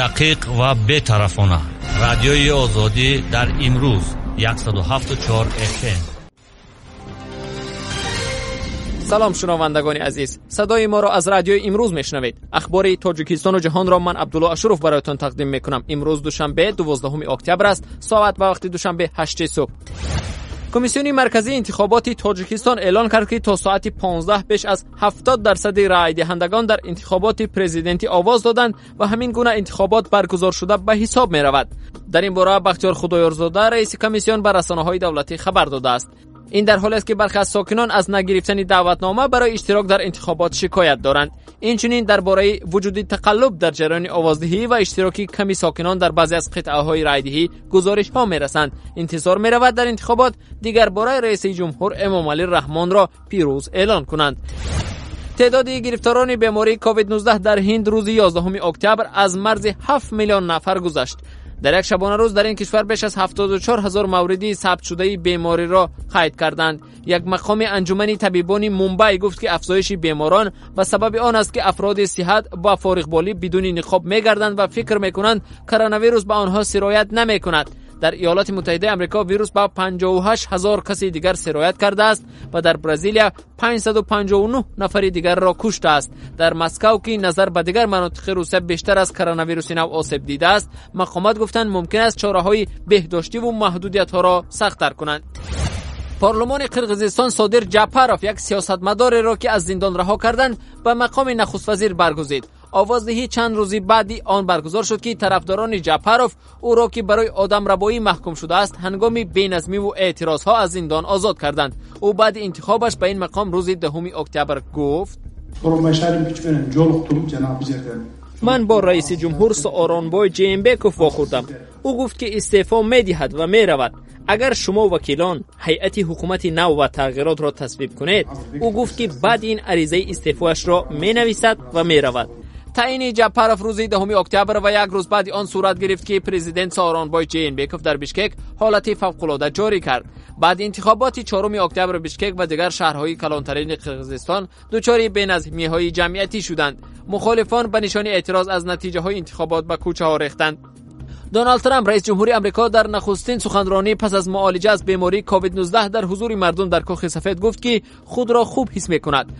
дақиқ ва бетарафона. Радиои озодӣ дар имрӯз 174 фм салом шунавандагони азиз. Садои моро аз радиои имрӯз мешнавед. Ахбори тоҷикистону ҷаҳонро ман абдулло ашуров бароятон тақдим мекунам. Имрӯз душанбе 12 октябр аст. Соат ва вақти душанбе 8 субҳ. کمیسیون مرکزی انتخابات تاجیکستان اعلان کرد که تا ساعت 15 بیش از 70 درصد رای دهندگان در انتخابات پرزیدنتی آواز دادند و همین گونه انتخابات برگزار شده به حساب می رود. در این باره بختیار خدایارزاده رئیس کمیسیون به رسانه‌های دولتی خبر داده است. این در حالی است که برخی از ساکنان از نگرفتن دعوتنامه برای اشتراک در انتخابات شکایت دارند. اینچنین درباره وجود تقلب در جریان آوازدهی و اشتراکی کمی ساکنان در بعضی از قطعه های رایدهی گزارش ها می رسند انتظار می رود در انتخابات دیگر برای رئیس جمهور امام علی رحمان را پیروز اعلان کنند. تعداد گرفتاران بیماری کووید 19 در هند روز 11 اکتبر از مرز 7 میلیون نفر گذشت. در یک شبانه روز در این کشور بیش از 74 هزار موردی ثبت شده بیماری را قید کردند. یک مقام انجمن طبیبان مومبای گفت که افزایش بیماران و سبب آن است که افراد صحت با فارغ بالی بدون نقاب میگردند و فکر می‌کنند کرونا ویروس به آنها سرایت نمی‌کند. در ایالات متحده آمریکا ویروس با 58 هزار کسی دیگر سرایت کرده است و در برزیلیا 559 نفر دیگر را کشته است. در مسکو که نظر به دیگر مناطق روسیه بیشتر از کرونا ویروس نو آسیب دیده است مقامات گفتند ممکن است چاره های بهداشتی و محدودیت ها را سختتر کنند. پارلمان قرقیزستان صادر جعفرов یک سیاستمدار را که از زندان رها کردند به مقام نخست وزیر برگزید. آوازدهی چند روزی بعدی آن برگزار شد که طرفداران جعفرов او را که برای آدم ربایی محکوم شده است هنگام بینظمی و اعتراض ها از زندان آزاد کردند. او بعد انتخابش به این مقام روز دهم اکتبر گفت من با رئیس جمهور سارانبای جیمبکوف واخوردم او گفت که استعفا می دهد و می رود. اگر شما وکیلان هیئت حکومت نو و تغییرات را تصویب کنید او گفت که بعد این عریضه استعفایش را می نویسد و می رود. تعیین جپرف روز دهم اکتبر و یک روز بعد آن صورت گرفت که پرزیدنت سارانبای بیکوف در بیشکک حالت فوق جاری کرد. بعد انتخابات چهارم اکتبر بیشکک و دیگر شهرهای کلانترین قرقیزستان دچار بینظمی های جمعیتی شدند. مخالفان به نشان اعتراض از نتیجه انتخابات به کوچه ها ریختند. دونالد ترامپ رئیس جمهوری آمریکا در نخستین سخنرانی پس از معالجه از بیماری کووید 19 در حضور مردم در کاخ سفید گفت که خود را خوب حس می کند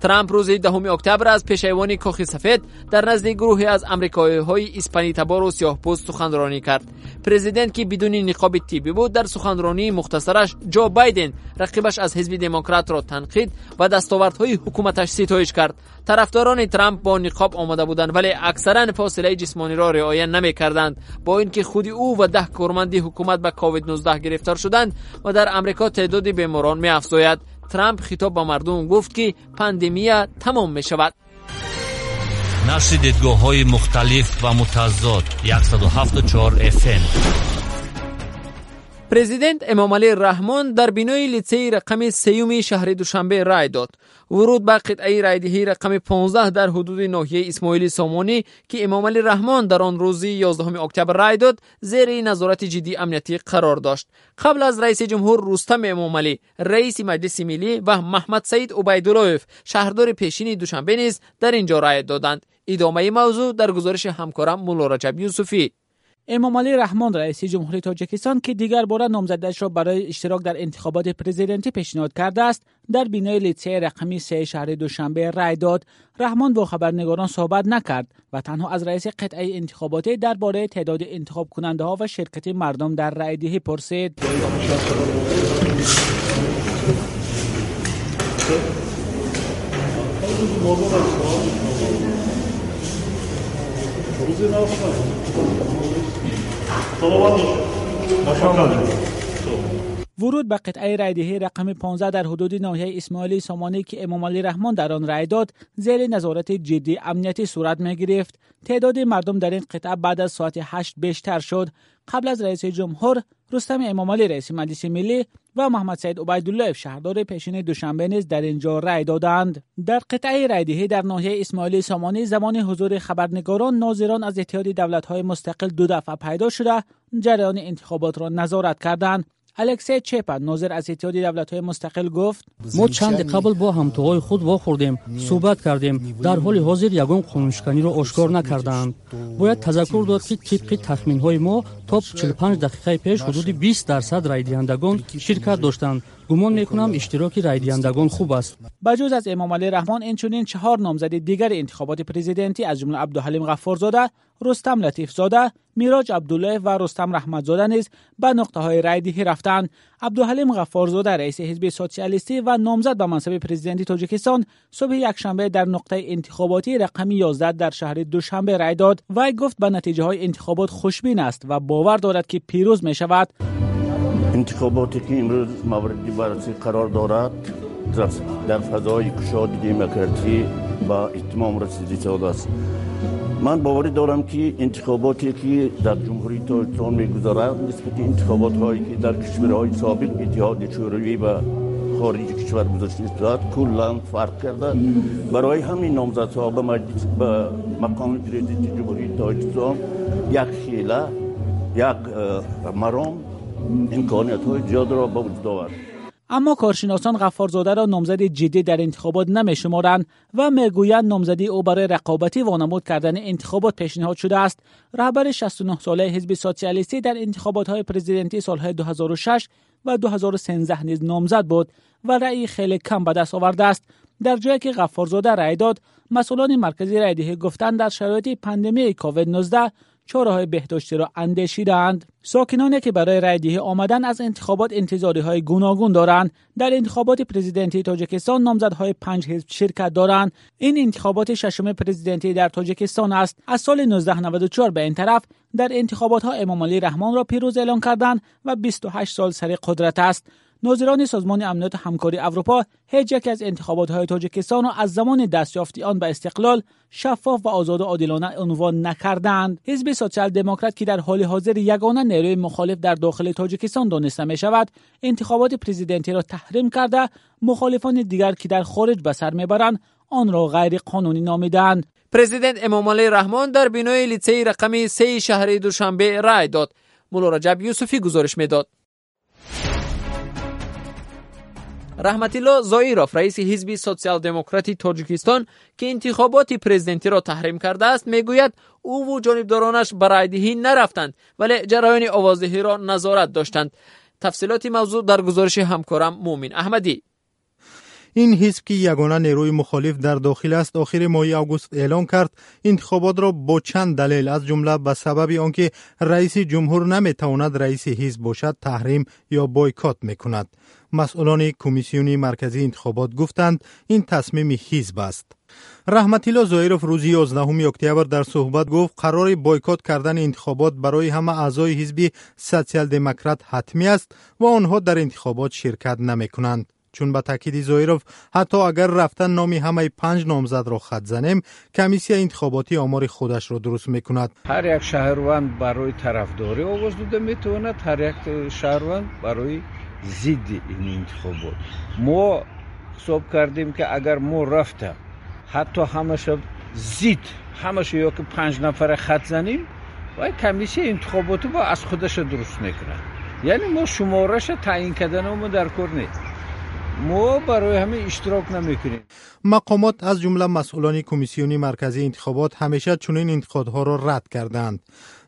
трамп рӯзи 10 октябр аз пешайвони кохи сафед дар назди гурӯҳе аз амрикоиҳои испанитабору сиёҳпӯст суханронӣ кард. Президент ки бидуни ниқоби тиббӣ буд дар суханронии мухтасараш ҷо байден рақибаш аз ҳизби демократро танқид ва дастовардҳои ҳукуматаш ситоиш кард. Тарафдорони трамп бо ниқоб омада буданд вале аксаран фосилаи ҷисмониро риоя намекарданд. Бо ин ки худи ӯ ва даҳ корманди ҳукумат ба covid-19 гирифтор шуданд ва дар амрико теъдоди беморон меафзояд. ترامپ خطاب با مردم گفت که پاندمیا تمام می شود نشر دیدگاه های مختلف و متضاد 174 FM президент эмомалӣ раҳмон дар бинои литсеи рақами сеюми шаҳри душанбе рай дод. Ворود ба қитъаи райдиҳии рақами 15 дар ҳудуди ноҳияи исмоили сомонӣ ки эмомалӣ раҳмон дар он рӯзи 11 октябр рай дод зери назорати ҷиддии амниятӣ қарор дошт. Қабл аз раиси ҷумҳур рустам эмомалӣ раиси маҷлиси миллӣ ва маҳмадсаид убайдуллоев шаҳрдори пешини душанбе низ дар ин ҷо рай доданд. Идомаи мавзӯъ дар гузориши ҳамкорам мулло раҷаб юсуфӣ. یوسفی امام علی رحمان رئیس جمهوری تاجیکستان که دیگر بار نامزدش را برای اشتراک در انتخابات پرزیدنتی پیشنهاد کرده است در بینای لیتسه رقمی سه شهر دوشنبه رای داد. رحمان با خبرنگاران صحبت نکرد و تنها از رئیس قطعه انتخاباتی درباره تعداد انتخاب کننده ها و شرکت مردم در رای دهی پرسید. 走了，王女士，我上去。走。ورود به قطعه رایدهی رقم 15 در حدود ناحیه اسماعیلی سامانی که امام علی رحمان در آن رای داد زیر نظارت جدی امنیتی صورت می گرفت تعداد مردم در این قطعه بعد از ساعت 8 بیشتر شد. قبل از رئیس جمهور رستم امامعلی رئیس مجلس ملی و محمد سعید عبیدالله شهردار پیشین دوشنبه نیز در اینجا رای دادند. در قطعه رایدهی در ناحیه اسماعیلی سامانی زمان حضور خبرنگاران ناظران از اتحاد دولت‌های مستقل دو دفعه پیدا شده. جریان انتخابات را نظارت کردند. الکسی چپا ناظر از اتحادیه دولت‌های مستقل گفت ما چند قبل با همتاهای خود واخوردیم صحبت کردیم. در حال حاضر یگان قانونشکنی را آشکار نکردند. باید تذکر داد که طبق تخمین‌های ما تا 45 دقیقه پیش حدود 20 درصد رای دهندگان شرکت داشتند گمان می‌کنم اشتراک رای دهندگان خوب است بجز از امام علی رحمان اینچنین چهار نامزد دیگر انتخابات پرزیدنتی از جمله عبدالحلیم غفارزاده رستم لطیف زاده میراج عبدالله و رستم رحمت زاده نیز عبدالحلیم غفارزاده رئیس حزب سوسیالیستی و نامزد به منصب پرزیدنتی تاجیکستان صبح یکشنبه در نقطه انتخاباتی رقم 11 در شهر دوشنبه رای داد و گفت به نتیجه های انتخابات خوشبین است و باور دارد که پیروز می شود انتخاباتی که امروز موردی بررسی قرار دارد در فضای کشاد دموکراسی با اتمام رسیدی شده است. من باوری دارم که انتخاباتی که در جمهوری تاجیکستان می‌گذارد نسبت انتخابات هایی که در کشورهای سابق اتحاد شوروی و خارج کشور گذاشته است کلا فرق کرده. برای همین نامزدها به مجلس به مقام پرزیدنت جمهوری تاجیکستان یک خیله یک مرام امکانیت های زیاد را به وجود آورد. اما کارشناسان غفارزاده را نامزد جدی در انتخابات نمیشمارند و می‌گویند نامزدی او برای رقابتی وانمود کردن انتخابات پیشنهاد شده است. رهبر 69 ساله حزب سوسیالیستی در انتخابات های پرزیدنتی سالهای 2006 و 2013 نیز نامزد بود و رأی خیلی کم به دست آورده است. در جایی که غفارزاده رأی داد مسئولان مرکزی رأی گفتند در شرایط پندمی کووید 19 چاره بهداشتی را اندیشیدند. ساکنانی که برای رای آمدن از انتخابات انتظاری های گوناگون دارند در انتخابات پرزیدنتی تاجیکستان نامزدهای پنج حزب شرکت دارند. این انتخابات ششم پرزیدنتی در تاجیکستان است. از سال 1994 به این طرف در انتخابات ها امام علی رحمان را پیروز اعلان کردند و 28 سال سر قدرت است. ناظران سازمان امنیت همکاری اروپا هیچ یک از انتخابات های تاجیکستان را از زمان دستیافتی آن به استقلال شفاف و آزاد و عادلانه عنوان نکردند. حزب سوسیال دموکرات که در حال حاضر یگانه نیروی مخالف در داخل تاجیکستان دانسته می شود انتخابات پرزیدنتی را تحریم کرده مخالفان دیگر که در خارج به سر می‌برند آن را غیر قانونی نامیدند. پرزیدنت امام علی رحمان در بینای لیسه رقم 3 شهر دوشنبه رای داد. مولا رجب یوسفی گزارش می‌داد. رحمت الله زایروف رئیس حزب سوسیال دموکراتی تاجیکستان که انتخابات پرزیدنتی را تحریم کرده است می‌گوید او و جانبدارانش برای دهی نرفتند ولی جریان آوازدهی را نظارت داشتند. تفصیلات موضوع در گزارش همکارم مومین احمدی. این حزب که یگانه نیروی مخالف در داخل است آخر ماه آگوست اعلان کرد انتخابات را با چند دلیل از جمله به سبب آنکه رئیس جمهور نمی‌تواند رئیس حزب باشد تحریم یا بایکات می‌کند. مسئولان کمیسیونی مرکزی انتخابات گفتند این تصمیم حزب است رحمت الله زایروف روز 11 اکتبر در صحبت گفت قرار بایکات کردن انتخابات برای همه اعضای حزب سوسیال دموکرات حتمی است و آنها در انتخابات شرکت نمی کنند. چون به تاکید زایروف حتی اگر رفتن نامی همه پنج نامزد را خط زنیم کمیسی انتخاباتی آمار خودش را درست می‌کند هر یک شهروند برای طرفداری آواز داده می‌تواند هر یک شهروند برای ضد این انتخابات ما حساب کردیم که اگر ما رفتم حتی همش زید همش یا که پنج نفر خط زنیم و کمیسی انتخاباتی با از خودش درست می‌کنه. یعنی ما شمارش تعیین کردن ما در کار نیست. ما برای همه اشتراک نمی‌کنیم. مقامات از جمله مسئولان کمیسیونی مرکزی انتخابات همیشه چنین انتخابات را رد کردند.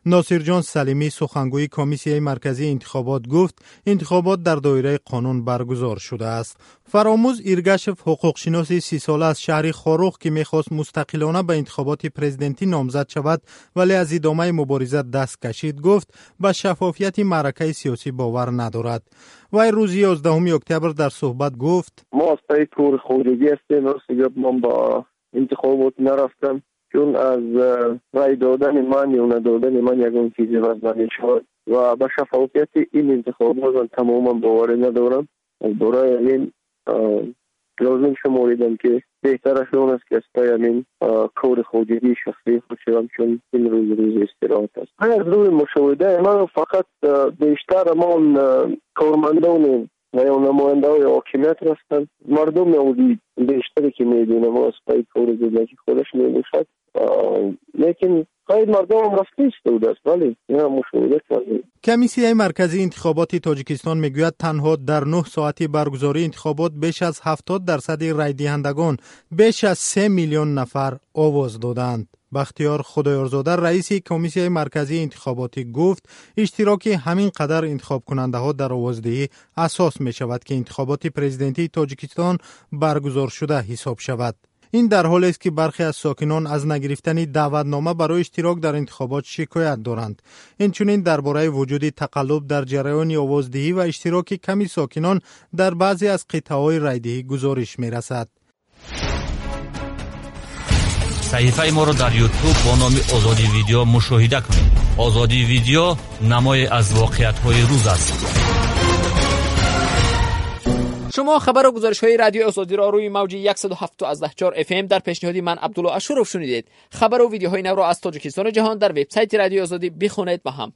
ناصر جان سلیمی سخنگوی کمیسیه مرکزی انتخابات گفت انتخابات در دایره قانون برگزار شده است. فراموز ایرگشف حقوق شناسی سی ساله از شهر خاروخ که می‌خواست مستقلانه به انتخابات پرزیدنتی نامزد شود ولی از ادامه مبارزه دست کشید گفت به شفافیت معرکه سیاسی باور ندارد. وی روز 11 اکتبر در صحبت گفت ما از کور خودگی هستیم من با انتخابات نرفتم. چون از رای دادن من یا ندادن من یکون چیزی وزن شد و به شفافیت این انتخابات من تماما باور ندارم از برای این لازم شماریدم که بهتر اون است که از پای همین کار خودگی شخصی خود شدم چون این روز روز استراحت است از روی مشاهده من فقط بیشتر امان کارمندان و یا نماینده های حاکمیت رفتن مردم یهودی بیشتری که میدونه ما از پای کار که خودش میبوشد لیکن خواهید مردم هم رفته ایستاده است ولی اینا مشاهده کردیم کمیسیه مرکزی انتخابات تاجیکستان میگوید تنها در 9 ساعتی برگزاری انتخابات بیش از 70 درصد رای دهندگان بیش از 3 میلیون نفر آواز دادند. بختیار خدایارزاده رئیس کمیسیه مرکزی انتخاباتی گفت اشتراک همین قدر انتخاب کننده ها در آوازدهی اساس می شود که انتخابات پرزیدنتی تاجیکستان برگزار شده حساب شود. این در حالی است که برخی از ساکنان از نگرفتن دعوتنامه برای اشتراک در انتخابات شکایت دارند اینچنین درباره وجود تقلب در جریان آوازدهی و اشتراک کمی ساکنان در بعضی از قطعه رایدهی گزارش می رسد صحیفه ما را در یوتیوب با نام آزادی ویدیو مشاهده کنید. آزادی ویدیو نمای از واقعیت های روز است. شما خبر و گزارش های رادیو آزادی را روی موج 107.4 اف ام در پیشنهادی من عبدالله اشورف شنیدید. خبر و ویدیوهای نو را از تاجیکستان جهان در وبسایت رادیو آزادی بخونید و هم